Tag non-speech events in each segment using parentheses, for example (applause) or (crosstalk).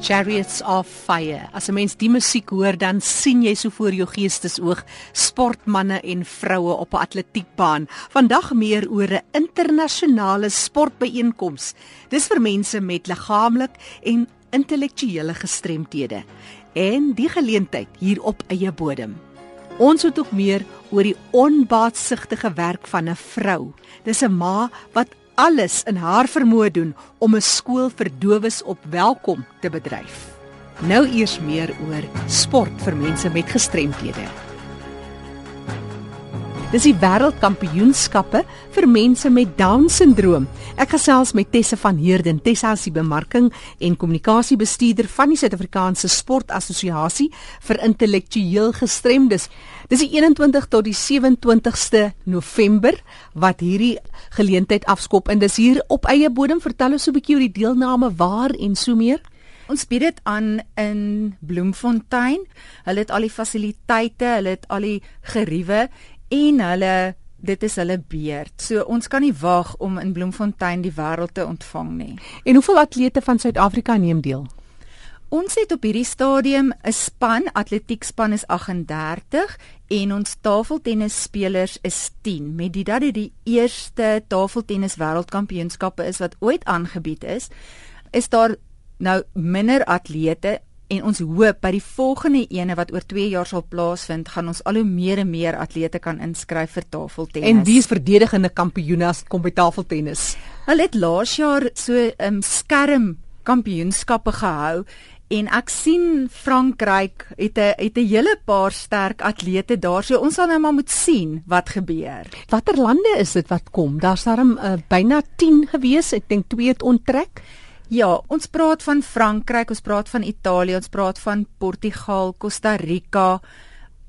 Chariots of Fire. As 'n mens die musiek hoor, dan sien jy so voor jou geestesoog sportmense en vroue op 'n atletiekbaan. Vandag meer oor 'n internasionale sportbyeenkoms. Dis vir mense met liggaamlik en intellektuele gestremthede en die geleentheid hier op eie bodem. Ons het ook meer oor die onbaatsigtige werk van 'n vrou. Dis 'n ma wat alles in haar vermoë doen om 'n skool vir dowes op welkom te bedryf. Nou eers meer oor sport vir mense met gestremthede. Dis die wêreldkampioenskappe vir mense met Down-sindroom. Ek gesels met Tessa van Heerden. Tessa is die bemarking en kommunikasiebestuurder van die Suid-Afrikaanse Sportassosiasie vir intellektueel gestremdes. Dis die 21 tot die 27ste November wat hierdie geleentheid afskop en dis hier op eie bodem. Vertel ons so 'n bietjie oor die deelname, waar en so meer. Ons bied dit aan in Bloemfontein. Hulle het al die fasiliteite, hulle het al die geriewe en hulle dit is hulle beurt. So ons kan nie wag om in Bloemfontein die wêreld te ontvang nie. En hoeveel atlete van Suid-Afrika neem deel? Ons het op hierdie stadium 'n span, atletiekspan is 38 en ons tafeltennisspelers is 10. Met dit dat dit die eerste tafeltennis wêreldkampioenskappe is wat ooit aangebied is, is daar nou minder atlete en ons hoop by die volgende ene wat oor 2 jaar sal plaasvind, gaan ons al hoe meer en meer atlete kan inskryf vir tafeltennis. En wie is verdedigende kampioene as kom by tafeltennis? Hulle het laas jaar so 'n um, skerm kampioenskappe gehou en ek sien Frankryk het 'n het 'n hele paar sterk atlete daar. So ons sal nou maar moet sien wat gebeur. Watter lande is dit wat kom? Daar's daarom uh, byna 10 gewees. Ek dink 2 het onttrek. Ja, ons praat van Frankryk, ons praat van Italië, ons praat van Portugal, Costa Rica.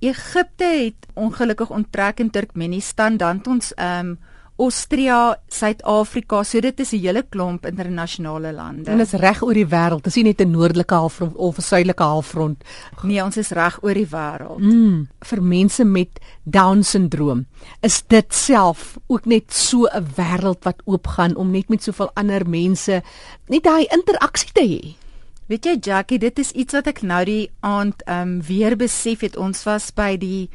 Egipte het ongelukkig onttrek in Turkmenistan, dan ons ehm um, Austria, Suid-Afrika, so dit is 'n hele klomp internasionale lande. En dit is reg oor die wêreld. Dit is nie net 'n noordelike halfrond of 'n suidelike halfrond. Nee, ons is reg oor die wêreld. Mm, vir mense met Down-sindroom is dit self ook net so 'n wêreld wat oopgaan om net met soveel ander mense net daai interaksie te hê. Weet jy Jackie, dit is iets wat ek nou die aand ehm um, weer besef het. Ons was by die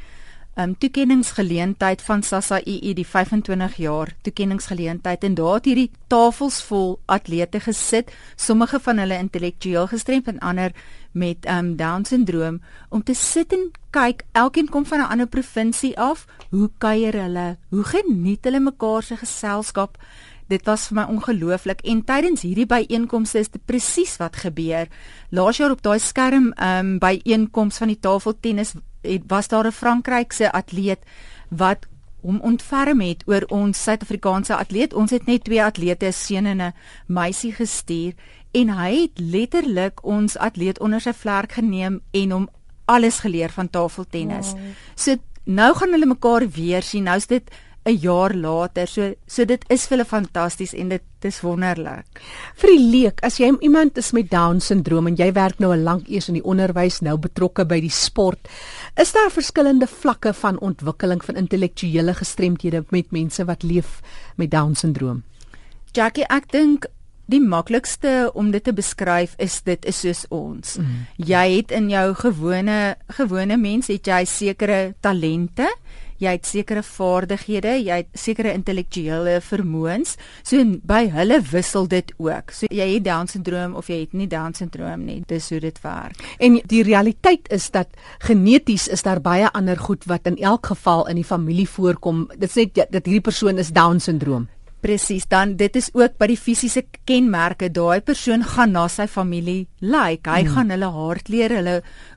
um, toekenningsgeleentheid van SASSA II die 25 jaar toekenningsgeleentheid en daar het hierdie tafels vol atlete gesit, sommige van hulle intellektueel gestremd en ander met um, down syndroom om te sit en kyk, elkeen kom van 'n ander provinsie af, hoe kuier hulle, hoe geniet hulle mekaar se geselskap. Dit was vir my ongelooflik en tydens hierdie byeenkomste is dit presies wat gebeur. Laas jaar op daai skerm um, byeenkoms van die tafeltennis het was daar 'n Frankrykse atleet wat hom ontferm het oor ons Suid-Afrikaanse atleet. Ons het net twee atlete, 'n seun en 'n meisie gestuur en hy het letterlik ons atleet onder sy vlerk geneem en hom alles geleer van tafeltennis. Wow. So nou gaan hulle mekaar weer sien. Nou's dit 'n jaar later. So so dit is vir hulle fantasties en dit dis wonderlik. Vir die leek, as jy iemand is met down syndroom en jy werk nou al lank eers in die onderwys, nou betrokke by die sport, is daar verskillende vlakke van ontwikkeling van intellektuele gestremthede met mense wat leef met down syndroom. Jackie, ek dink die maklikste om dit te beskryf is dit is soos ons. Mm. Jy het in jou gewone gewone mens het jy sekere talente jy het sekere vaardighede, jy het sekere intellektuele vermoëns. So by hulle wissel dit ook. So jy het down syndroom of jy het nie down syndroom nie. Dis hoe dit werk. En die realiteit is dat geneties is daar baie ander goed wat in elk geval in die familie voorkom. Dit sê dat hierdie persoon is down syndroom. Presies, dan dit is ook by die fisiese kenmerke. Daai persoon gaan na sy familie lyk. Like. Hy hmm. gaan hulle haarkleur, hulle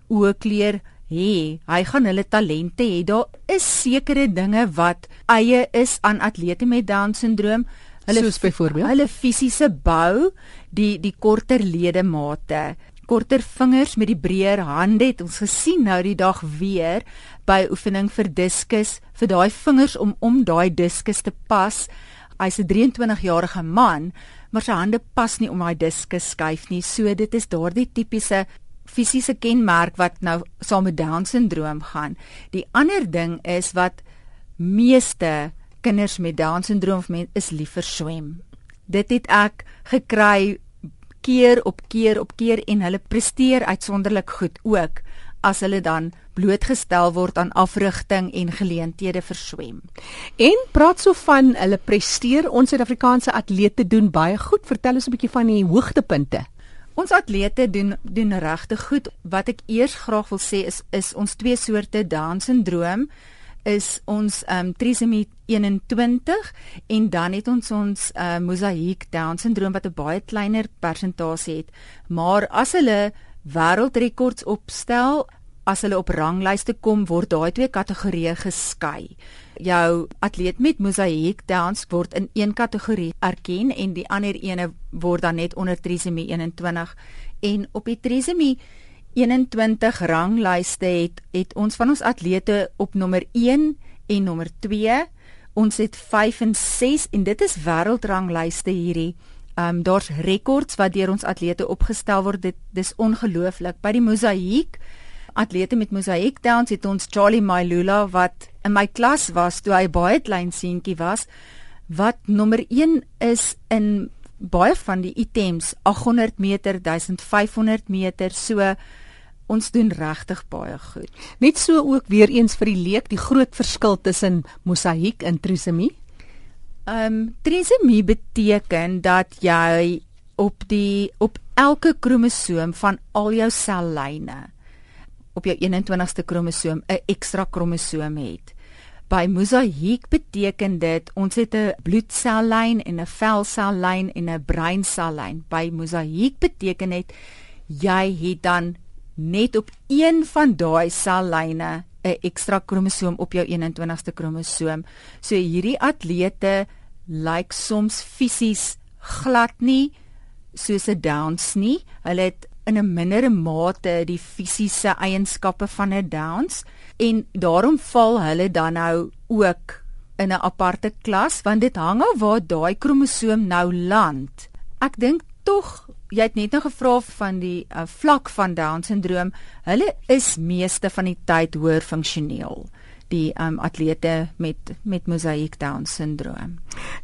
oë kleur, hê, hy gaan hulle talente hê. Daar is sekere dinge wat eie is aan atlete met down syndroom. Hulle soos byvoorbeeld hulle fisiese bou, die die korter ledemate, korter vingers met die breër hande het ons gesien nou die dag weer by oefening vir diskus vir daai vingers om om daai diskus te pas. Hy's 'n 23 jarige man, maar sy hande pas nie om daai diskus skuif nie. So dit is daardie tipiese fisiese kenmerk wat nou saam met down syndroom gaan. Die ander ding is wat meeste kinders met down syndroom of men is lief vir swem. Dit het ek gekry keer op keer op keer en hulle presteer uitsonderlik goed ook as hulle dan blootgestel word aan afrigting en geleenthede vir swem. En praat so van hulle presteer ons Suid-Afrikaanse atlete doen baie goed. Vertel ons 'n bietjie van die hoogtepunte. Ons atlete doen doen regtig goed. Wat ek eers graag wil sê is is ons twee soorte Down syndroom is ons um trisomy 21 en dan het ons ons uh, mosaïek Down syndroom wat 'n baie kleiner persentasie het. Maar as hulle wêreldrekords opstel, as hulle op ranglyste kom, word daai twee kategorieë geskei. Jou atleet met mosaïek dans word in een kategorie erken en die ander ene word dan net onder trisomie 21 en op die trisomie 21 ranglyste het het ons van ons atlete op nommer 1 en nommer 2 ons het 5 en 6 en dit is wêreldranglyste hierdie Ehm um, daar's rekords wat deur ons atlete opgestel word. Dit dis ongelooflik. By die mosaïek atlete met mosaïek downs het ons Charlie Mailula wat in my klas was toe hy baie klein seentjie was wat nommer 1 is in baie van die items 800 meter 1500 meter so ons doen regtig baie goed. Net so ook weer eens vir die leek die groot verskil tussen mosaïek en trisomie ehm um, trisomie beteken dat jy op die op elke kromosoom van al jou sellyne op jou 21ste kromosoom 'n ekstra kromosoom het. By mosaïek beteken dit ons het 'n bloedsellyn en 'n velsellyn en 'n breinsellyn. By mosaïek beteken dit jy het dan net op een van daai sellyne 'n ekstra kromosoom op jou 21ste kromosoom. So hierdie atlete lyk soms fisies glad nie soos 'n Downs nie. Hulle het in 'n mindere mate die fisiese eienskappe van 'n Downs en daarom val hulle dan nou ook in 'n aparte klas want dit hang af waar daai kromosoom nou land. Ek dink tog jy het net nou gevra van die uh, vlak van Down syndroom. Hulle is meeste van die tyd hoër funksioneel die um, atlete met met mosaïek down syndroom.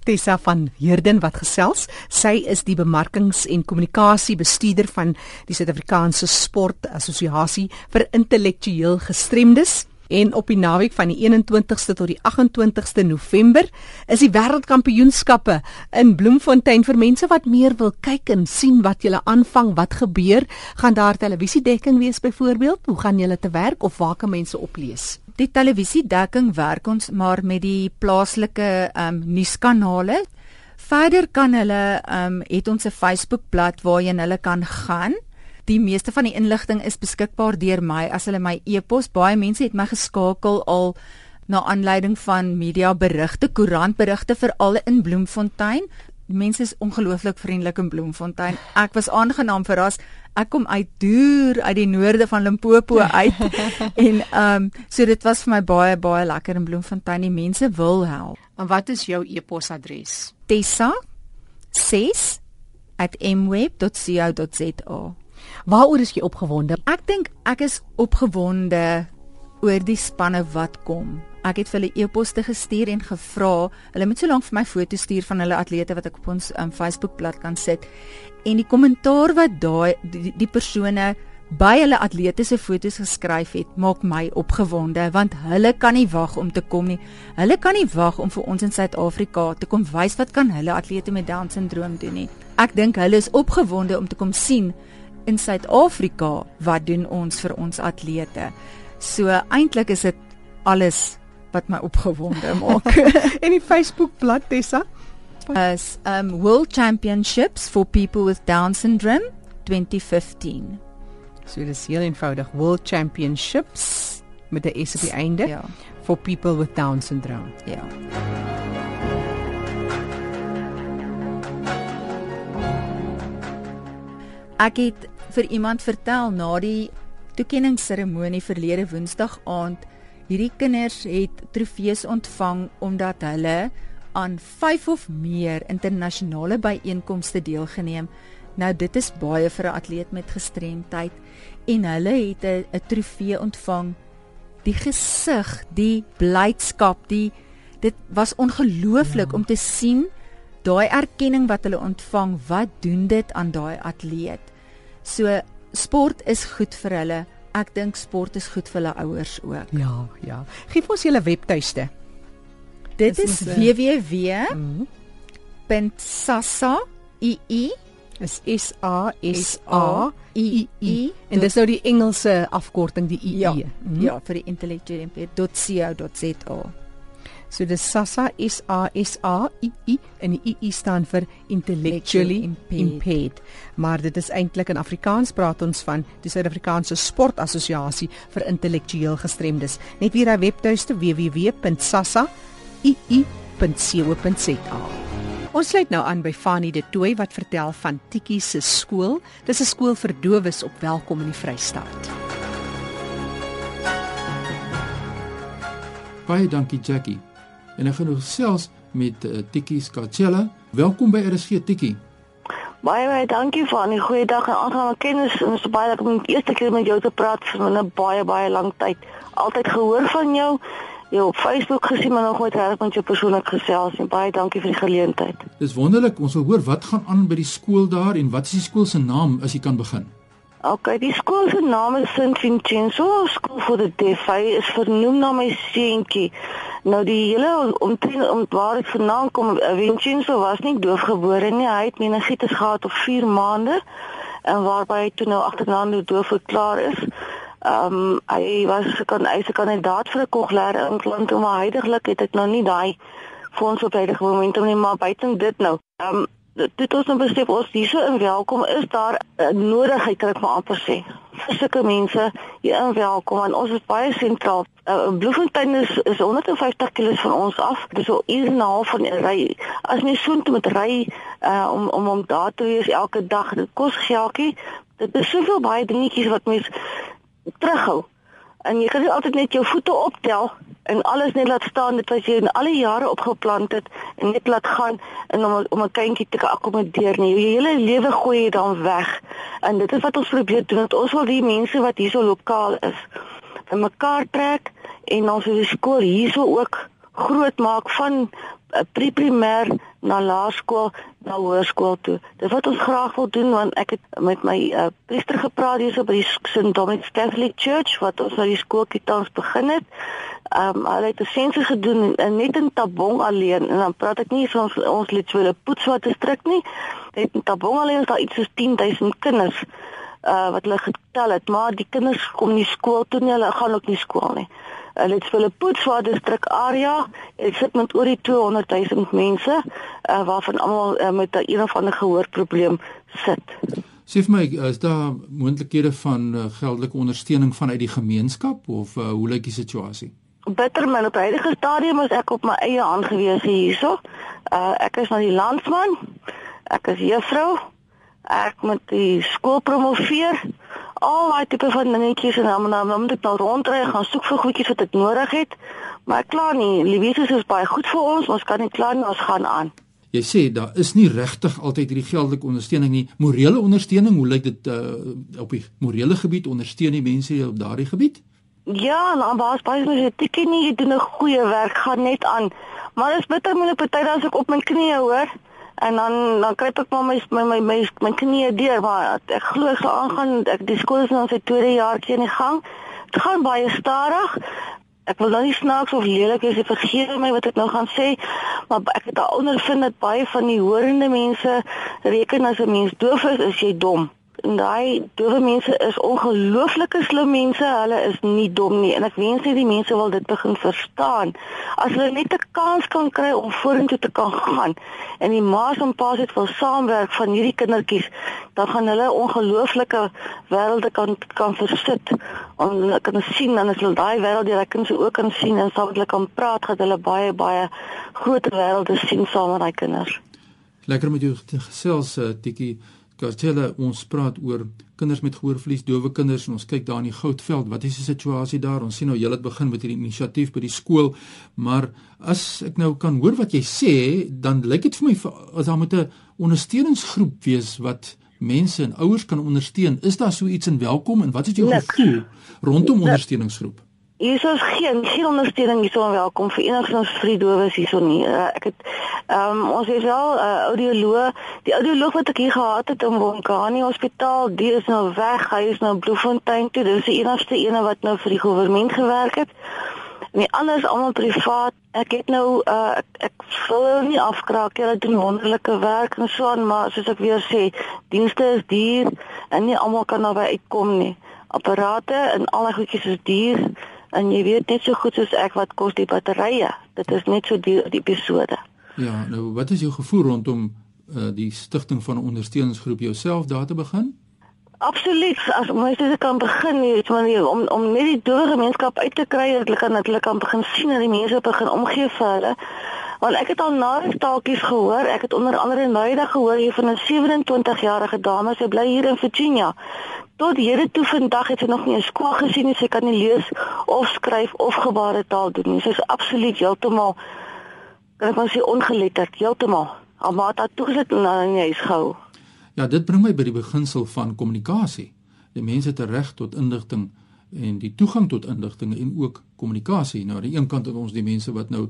Tessa van Heerden wat gesels, sy is die bemarkings- en kommunikasiebestuurder van die Suid-Afrikaanse Sport Assosiasie vir intellektueel gestremdes. En op die naweek van die 21ste tot die 28ste November is die wêreldkampioenskappe in Bloemfontein vir mense wat meer wil kyk en sien wat julle aanvang, wat gebeur, gaan daar televisiedekking wees byvoorbeeld? Hoe gaan julle te werk of waar kan mense oplees? Die televisiedekking werk ons maar met die plaaslike ehm um, nuuskanale. Verder kan hulle ehm um, het ons 'n Facebookblad waarheen hulle kan gaan. Die meeste van die inligting is beskikbaar deur my as hulle my e-pos. Baie mense het my geskakel al na aanleiding van media berigte, koerantberigte veral in Bloemfontein. Die mense is ongelooflik vriendelik in Bloemfontein. Ek was aangenaam verras ek kom uit deur uit die noorde van Limpopo (laughs) uit en ehm um, so dit was vir my baie baie lekker in Bloemfontein. Die mense wil help. En wat is jou e-posadres? Tessa 6@mweb.co.za. Waaroor is jy opgewonde? Ek dink ek is opgewonde oor die spanne wat kom. Ek het vir hulle e-poste gestuur en gevra, hulle moet so lank vir my foto's stuur van hulle atlete wat ek op ons um, Facebookblad kan sit en die kommentaar wat daai die, die persone by hulle atlete se foto's geskryf het, maak my opgewonde want hulle kan nie wag om te kom nie. Hulle kan nie wag om vir ons in Suid-Afrika te kom wys wat kan hulle atlete met down syndroom doen nie. Ek dink hulle is opgewonde om te kom sien in Suid-Afrika wat doen ons vir ons atlete. So eintlik is dit alles wat my opgewonde maak. (laughs) en die Facebook bladsy Tessa as um World Championships for People with Down Syndrome 2015. So dis heel eenvoudig World Championships met 'n S op die einde ja. for people with Down Syndrome. Ja. Ek het vir iemand vertel na die toekenningsseremonie verlede Woensdag aand hierdie kinders het trofees ontvang omdat hulle aan 5 of meer internasionale byeenkomste deelgeneem. Nou dit is baie vir 'n atleet met gestremdheid en hulle het 'n trofee ontvang. Die gesig, die blydskap, die dit was ongelooflik ja. om te sien daai erkenning wat hulle ontvang, wat doen dit aan daai atleet? So sport is goed vir hulle. Ek dink sport is goed vir hulle ouers ook. Ja, ja. Gee ons julle webtuiste. Dit is, is www.sasa.ii is S A S A I I en dis nou die Engelse afkorting die I ja, mm. ja vir die intellectual.co.za So dis SASA S A S A I I en die I I staan vir intellectually impaired. impaired. Maar dit is eintlik in Afrikaans praat ons van die Suid-Afrikaanse Sportassosiasie vir intellektueel gestremdes. Net weer hy webtuiste www.sasa.ii.co.za. Ons sluit nou aan by Fanny de Tooi wat vertel van Tikkie se skool. Dis 'n skool vir dowes op Welkom in die Vrystaat. Baie dankie Jackie. En ek gaan nou selfs met uh, Tikkie Skachela. Welkom by RSG Tikkie. Baie baie dankie vir 'n goeie dag en aangename kennis. Ons is baie lekker om die eerste keer met jou te praat vir 'n baie baie lang tyd. Altyd gehoor van jou. Jou op Facebook gesien maar nog nooit reg met jou persoonlik gesels en baie dankie vir die geleentheid. Dis wonderlik. Ons wil hoor wat gaan aan by die skool daar en wat is die skool se naam as jy kan begin? OK, die skool se naam is St Vincenzo School for the Deaf. Hy is vernoem na my seentjie. Nou die hele omtrent om waar ek vandaan kom, eh, Vincenzo was nie doofgebore nie. Hy het meningitis gehad op 4 maande en waarby toe nou agterna nou doof verklaar is. Ehm um, hy was kan hy se kandidaat vir 'n cochleaire implant, maar heidaglik het ek nou nie daai fonds op huidige oomblik nie, maar buiten dit nou. Ehm um, dit ons nou besef ons hierso in welkom is daar 'n nodigheid kan ek maar amper sê vir sulke mense hier in welkom en ons is baie sentraal. Uh, Bloemfontein is is 150 km van ons af dis so uur en 'n half van ry. As mens so moet ry uh, om om om daar te wees elke dag dit kos geldjie. Dit is soveel baie dingetjies wat mens terughou en jy kan nie altyd net jou voete optel en alles net laat staan dit wat jy in al die jare opgeplant het en net laat gaan en om om 'n kindjie te akkommodeer nie. Jou hele lewe gooi jy dan weg. En dit is wat ons probeer doen ons wil die mense wat hierso lokaal is in mekaar trek en ons wil die skool hierso ook groot maak van pre-primêr na laerskool na hoërskool toe. Dit wat ons graag wil doen want ek het met my uh, priester gepraat hierso by die St. Dominic's Catholic Church wat ons nou die skooltjie tans begin het. Ehm um, hulle het 'n sensus gedoen en net in Tabong alleen en dan praat ek nie van ons ons literale poets wat district nie. Net in Tabong alleen is daar iets soos 10000 kinders uh wat hulle getel het, maar die kinders kom nie skool toe nie, hulle gaan ook nie skool nie. Hulle het hulle poetsvaar distrik area, dit sit met oor die 200 000 mense, uh, waarvan almal uh, met 'n een of ander gehoorprobleem sit. Sê vir my, is daar moontlikhede van uh, geldelike ondersteuning vanuit die gemeenskap of uh, hoe lyk die situasie? Bitter min op huidige stadium is ek op my eie aangewese hierso. Uh, ek is nou die landsman. Ek is juffrou. Ek moet die skool promoveer al daai tipe van dingetjies en dan dan moet ek nou rondry gaan soek vir goedjies wat ek nodig het. Maar klaar nie, Liewes is baie goed vir ons, ons kan nie klaar nie, ons gaan aan. Jy sê daar is nie regtig altyd hierdie geldelike ondersteuning nie. Morele ondersteuning, hoe lyk dit uh, op die morele gebied ondersteun die mense op daardie gebied? Ja, dan was baie mense tikkie nie, jy doen 'n goeie werk, gaan net aan. Maar dit is bitter moeilik party dan as ek op my knieë hoor en dan dan kry ek maar my my my my, my knie deur maar ek glo ek sal aangaan. Ek die skool is nou sy tweede jaartjie in die gang. Dit gaan baie stadig. Ek wil nou nie snaaks of lelik is vergeet my wat ek nou gaan sê maar ek het al ondervind dat baie van die horende mense reken as 'n mens doof is is jy dom en daai dowe mense is ongelooflike slim mense. Hulle is nie dom nie en ek wens net die mense wil dit begin verstaan. As hulle net 'n kans kan kry om vorentoe te kan (laughs) gaan en die ma's en pa's het wil saamwerk van hierdie kindertjies, dan gaan hulle ongelooflike wêrelde kan kan versit. Hulle kan sien dan as hulle daai wêreld die kinders ook kan sien en saam met hulle kan praat, gaan hulle baie baie groter wêrelde sien saam met daai kinders. Lekker met jou gesels, uh, Tikkie. Kartelle ons praat oor kinders met gehoorverlies, dowe kinders en ons kyk daar in die Goudveld, wat is die situasie daar? Ons sien nou julle het begin met hierdie inisiatief by die skool, maar as ek nou kan hoor wat jy sê, dan lyk dit vir my as daar moet 'n ondersteuningsgroep wees wat mense en ouers kan ondersteun. Is daar so iets in welkom en wat is jou gevoel rondom ondersteuningsgroep? Hier is geen geen ondersteuning hierso welkom vir enigsins vir die dowes hierso nie. Uh, ek het ehm um, ons het wel 'n uh, audioloog, die audioloog wat ek hier gehad het in Wonkani Hospitaal, die is nou weg. Hy is nou Bloemfontein toe. Dis die enigste ene wat nou vir die regering gewerk het. En die ander is almal privaat. Ek het nou uh, ek, ek wil nie afkraak jy doen wonderlike werk en so aan, maar soos ek weer sê, dienste is duur en nie almal kan naby uitkom nie. Apparate en al die goedjies is duur en jy weet net so goed soos ek wat kos die batterye. Dit is net so duur die episode. Ja, nou wat is jou gevoel rondom uh, die stigting van 'n ondersteuningsgroep jouself daar te begin? Absoluut. As mens dit kan begin, jy weet, manier om om net die doewe gemeenskap uit te kry, dat hulle kan dat hulle kan begin sien dat die mense begin omgee vir hulle. Want ek het al nare staaltjies gehoor. Ek het onder andere nou eendag gehoor hier van 'n 27-jarige dame, sy bly hier in Virginia tot hede toe vandag het sy nog nie 'n skool gesien nie. Sy kan nie lees of skryf of gebaretaal doen nie. Sy is absoluut heeltemal kan ek maar sê ongeletterd, heeltemal. Haar ma het haar toegesit en haar in die huis gehou. Ja, dit bring my by die beginsel van kommunikasie. Die mense het reg tot inligting en die toegang tot inligting en ook kommunikasie. Nou aan die een kant het ons die mense wat nou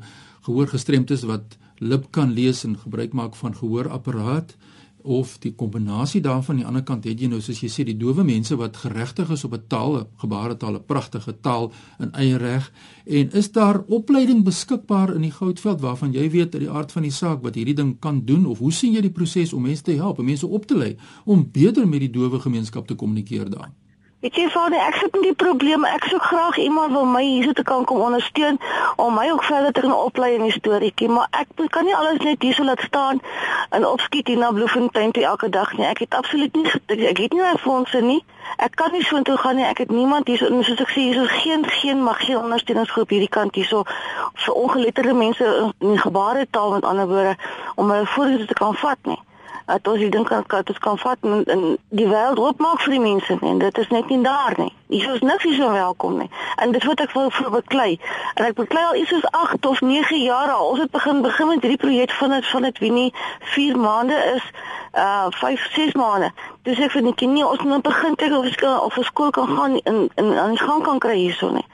gehoorgestremd is wat lip kan lees en gebruik maak van gehoorapparaat of die kombinasie daarvan aan die ander kant het jy nou soos jy sê die dowe mense wat geregtig is op 'n taal, gebaretaal, 'n pragtige taal in eie reg en is daar opleiding beskikbaar in die Goudveld waarvan jy weet uit die aard van die saak wat hierdie ding kan doen of hoe sien jy die proses om mense te help, mense op te lei om beter met die dowe gemeenskap te kommunikeer daar? Weet jy vader, ek sit met die probleem. Ek sou graag iemand wil my hierso te kan kom ondersteun om my ook verder te kan oplei in die storieetjie, maar ek kan nie alles net hierso laat staan en opskiet hier na Bloemfontein toe elke dag nie. Ek het absoluut nie ek het nie my fondse nie. Ek kan nie so intoe gaan nie. Ek het niemand hierso en soos ek sê, hierso geen geen mag geen ondersteuningsgroep hierdie kant hierso vir ongeletterde mense in gebaretaal met ander woorde om hulle vorentoe te kan vat nie dat ons die ding kan kan dit kan vat en, en die wêreld oopmaak vir die mense en dit is net nie daar nie. Hier is niks so welkom nie. En dit wat ek wil vir beklei. En ek beklei al iets soos 8 of 9 jaar al. Ons het begin begin met hierdie projek van dit van dit wie nie 4 maande is uh 5 6 maande. Dis ek vir die kinders ons moet begin kyk of ons of ons skool kan gaan en en aan die gang kan kry hierso nie.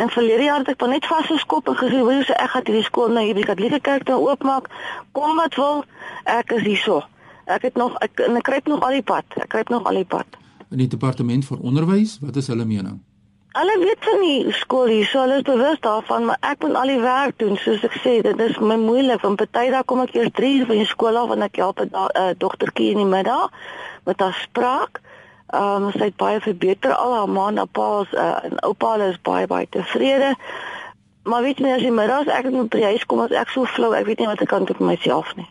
En verlede jaar het ek net vasgeskop en gesê, "Hoe sê ek gaan hierdie skool nou hierdie Katolieke kerk nou oopmaak? Kom wat wil, ek is hierso." Ek het nog ek, ek kry nog al die pad. Ek kry nog al die pad. In die departement vir onderwys, wat is hulle mening? Hulle weet van die skool hier, so hulle is bewus daarvan, maar ek moet al die werk doen, soos ek sê, dit is my moeilik want party dae kom ek eers 3 uur van die skool af en ek help 'n uh, dogtertjie in die middag met haar spraak. Ehm um, sy het baie verbeter al haar ma en pa se uh, en oupa hulle is baie baie tevrede. Maar weet jy as jy middags ek moet by die huis kom as ek so flou, ek weet nie wat ek kan doen vir myself nie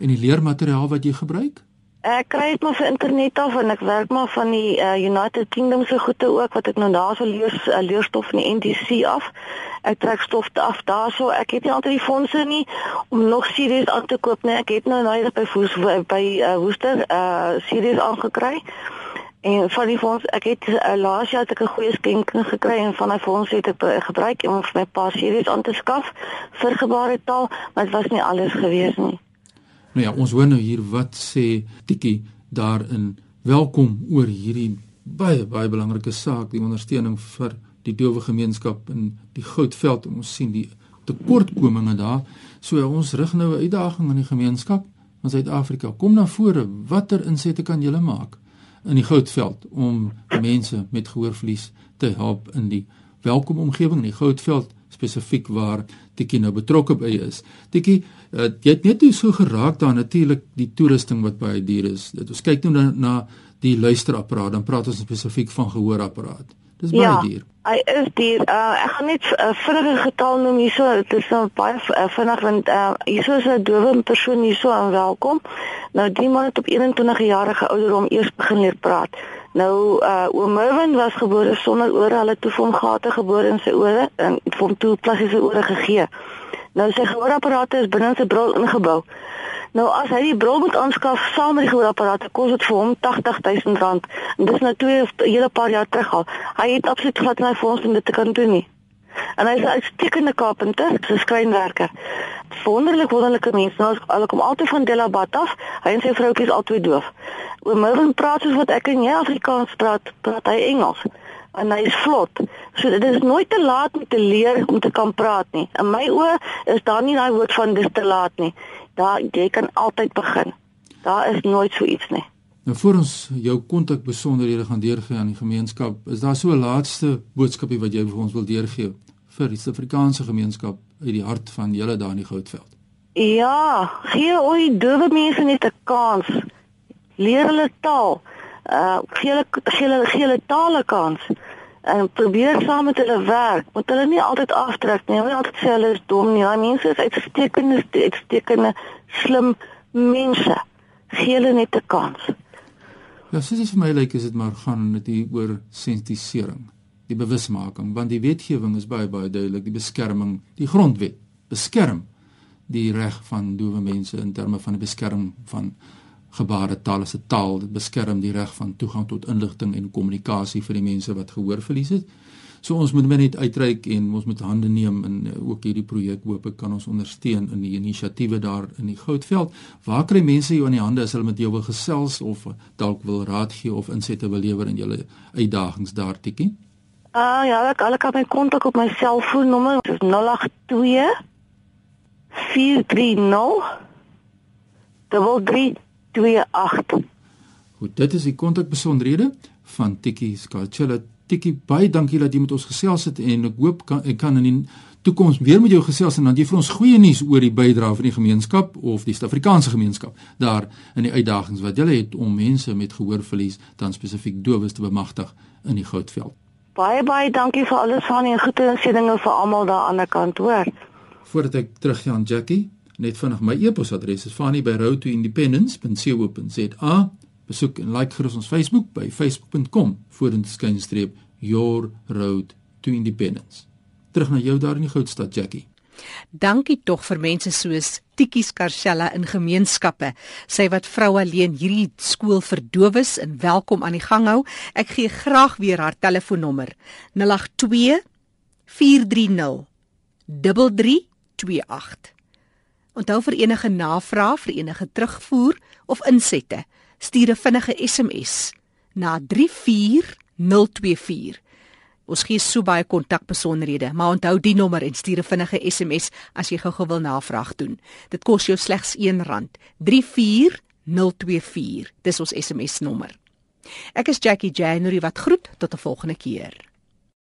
en die leermateriaal wat jy gebruik? Ek kry dit maar van internet af en ek werk maar van die uh, United Kingdom se goede ook wat ek nou daarso leer uh, leerstof in die NDC af. Ek trek stof af daarso. Ek het nie altyd die fondse nie om nog series aan te koop nie. Ek het nou nou by Woes, by uh, Woester uh series aangekry. En van die fonds, ek het uh, laas jaar het ek 'n goeie skenking gekry en van daai fonds het ek gebruik om vir my pa series aan te skaf vir gebaretaal, maar dit was nie alles gewees nie. Nou ja, ons hoor nou hier wat sê Tikkie daarin. Welkom oor hierdie baie baie belangrike saak, die ondersteuning vir die dowe gemeenskap in die Goudveld. Ons sien die tekortkominge daar. So ons rig nou 'n uitdaging aan die gemeenskap in Suid-Afrika. Kom na vore, watter insette kan julle maak in die Goudveld om mense met gehoorverlies te help in die welkom omgewing in die Goudveld spesifiek waar Tikkie nou betrokke by is. Tikkie, uh, jy het net so geraak daar natuurlik die toerusting wat baie duur is. Dit ons kyk nou na, na die luisterapparaat, dan praat ons spesifiek van gehoorapparaat. Dis baie ja, duur. Hy is duur. Uh, ek gaan net 'n uh, vinnige getal noem hierso. Dit is nou baie uh, vinnig want uh, hierso is 'n dowe persoon hierso aan welkom. Nou die man het op 21 jarige ouderdom eers begin leer praat. Nou uh oom Mervin was gebore sonder ore, hulle het toe vir hom gate gebore in sy ore en vir hom toe plastiese ore gegee. Nou sy gehoorapparate is binne sy bril ingebou. Nou as hy die bril moet aanskaf saam met die gehoorapparate, kos dit vir hom R80000 en dis nou twee hele paar jaar terug al. Hy het absoluut glad nie fonds om dit te kan doen nie. En hy is 'n uitstekende kapenter, 'n skrynwerker. Wonderlik wonderlike mens. Nou hulle kom altyd van Delabat af. Hy en sy vroutjie is albei doof. Oom Mervin praat soos wat ek en jy Afrikaans praat, praat hy Engels. En hy is vlot. So dit is nooit te laat om te leer om te kan praat nie. In my oë is daar nie daai woord van dis te laat nie. Daar jy kan altyd begin. Daar is nooit so iets nie. Nou voor ons jou kontak besonderhede gaan deurgee aan die gemeenskap, is daar so 'n laaste boodskapie wat jy vir ons wil deurgee vir die Suid-Afrikaanse gemeenskap uit die hart van julle daar in die Goudveld? Ja, gee ooit dowe mense net 'n kans. Leer hulle taal. Uh gee hulle gee hulle gee hulle tale kans en probeer saam met hulle werk. Moet hulle nie altyd aftrek nie. Hulle altyd sê hulle is dom nie. Daai mense is uitstekende uitstekende slim mense. Gee hulle net 'n kans. Ja, soos dit vir my lyk is dit maar gaan net hier oor sensitisering, die bewusmaking, want die wetgewing is baie baie duidelik, die beskerming, die grondwet beskerm die reg van dowe mense in terme van die beskerming van gebaretaal as 'n taal dit beskerm die reg van toegang tot inligting en kommunikasie vir die mense wat gehoorverlies het. So ons moet net uitreik en ons moet hande neem en uh, ook hierdie projek hoop ek kan ons ondersteun in die inisiatiewe daar in die Goudveld. Waar kry mense jou in die hande as hulle met jou wil gesels of dalk wil raad gee of insette wil lewer in julle uitdagings daar tikkie? Ah uh, ja, ek hulle kan my kontak op my selfoonnommer 082 430 33 28. Goed, dit is die kontakbesonderhede van Tikkie Skalchella. Tikkie, baie dankie dat jy met ons gesels het en ek hoop kan ek kan in die toekoms weer met jou gesels en dan jy vir ons goeie nuus oor die bydrae van die gemeenskap of die Suid-Afrikaanse gemeenskap daar in die uitdagings wat julle het om mense met gehoorverlies dan spesifiek dowes te bemagtig in die Goudveld. Baie baie dankie vir alles van die goeie insettinge vir almal daar aan die ander kant, hoor. Voordat ek teruggaan Jackie, net vinnig my e-posadres is fani@roadtoindependence.co.za. Besoek en like gerus ons Facebook by facebook.com vorenskynstreep your road to independence. Terug na jou daar in die Goudstad Jackie. Dankie tog vir mense soos Tikkie Skarshella in gemeenskappe. Sy wat vrou alleen hierdie skool vir dowes in welkom aan die gang hou. Ek gee graag weer haar telefoonnommer. 082 430 3328. Onthou vir enige navrae, vir enige terugvoer of insette, stuur 'n vinnige SMS na 34024. Ons gee so baie kontakbesonderhede, maar onthou die nommer en stuur 'n vinnige SMS as jy gou-gou wil navraag doen. Dit kos jou slegs R1. 34024. Dis ons SMS nommer. Ek is Jackie January wat groet tot 'n volgende keer.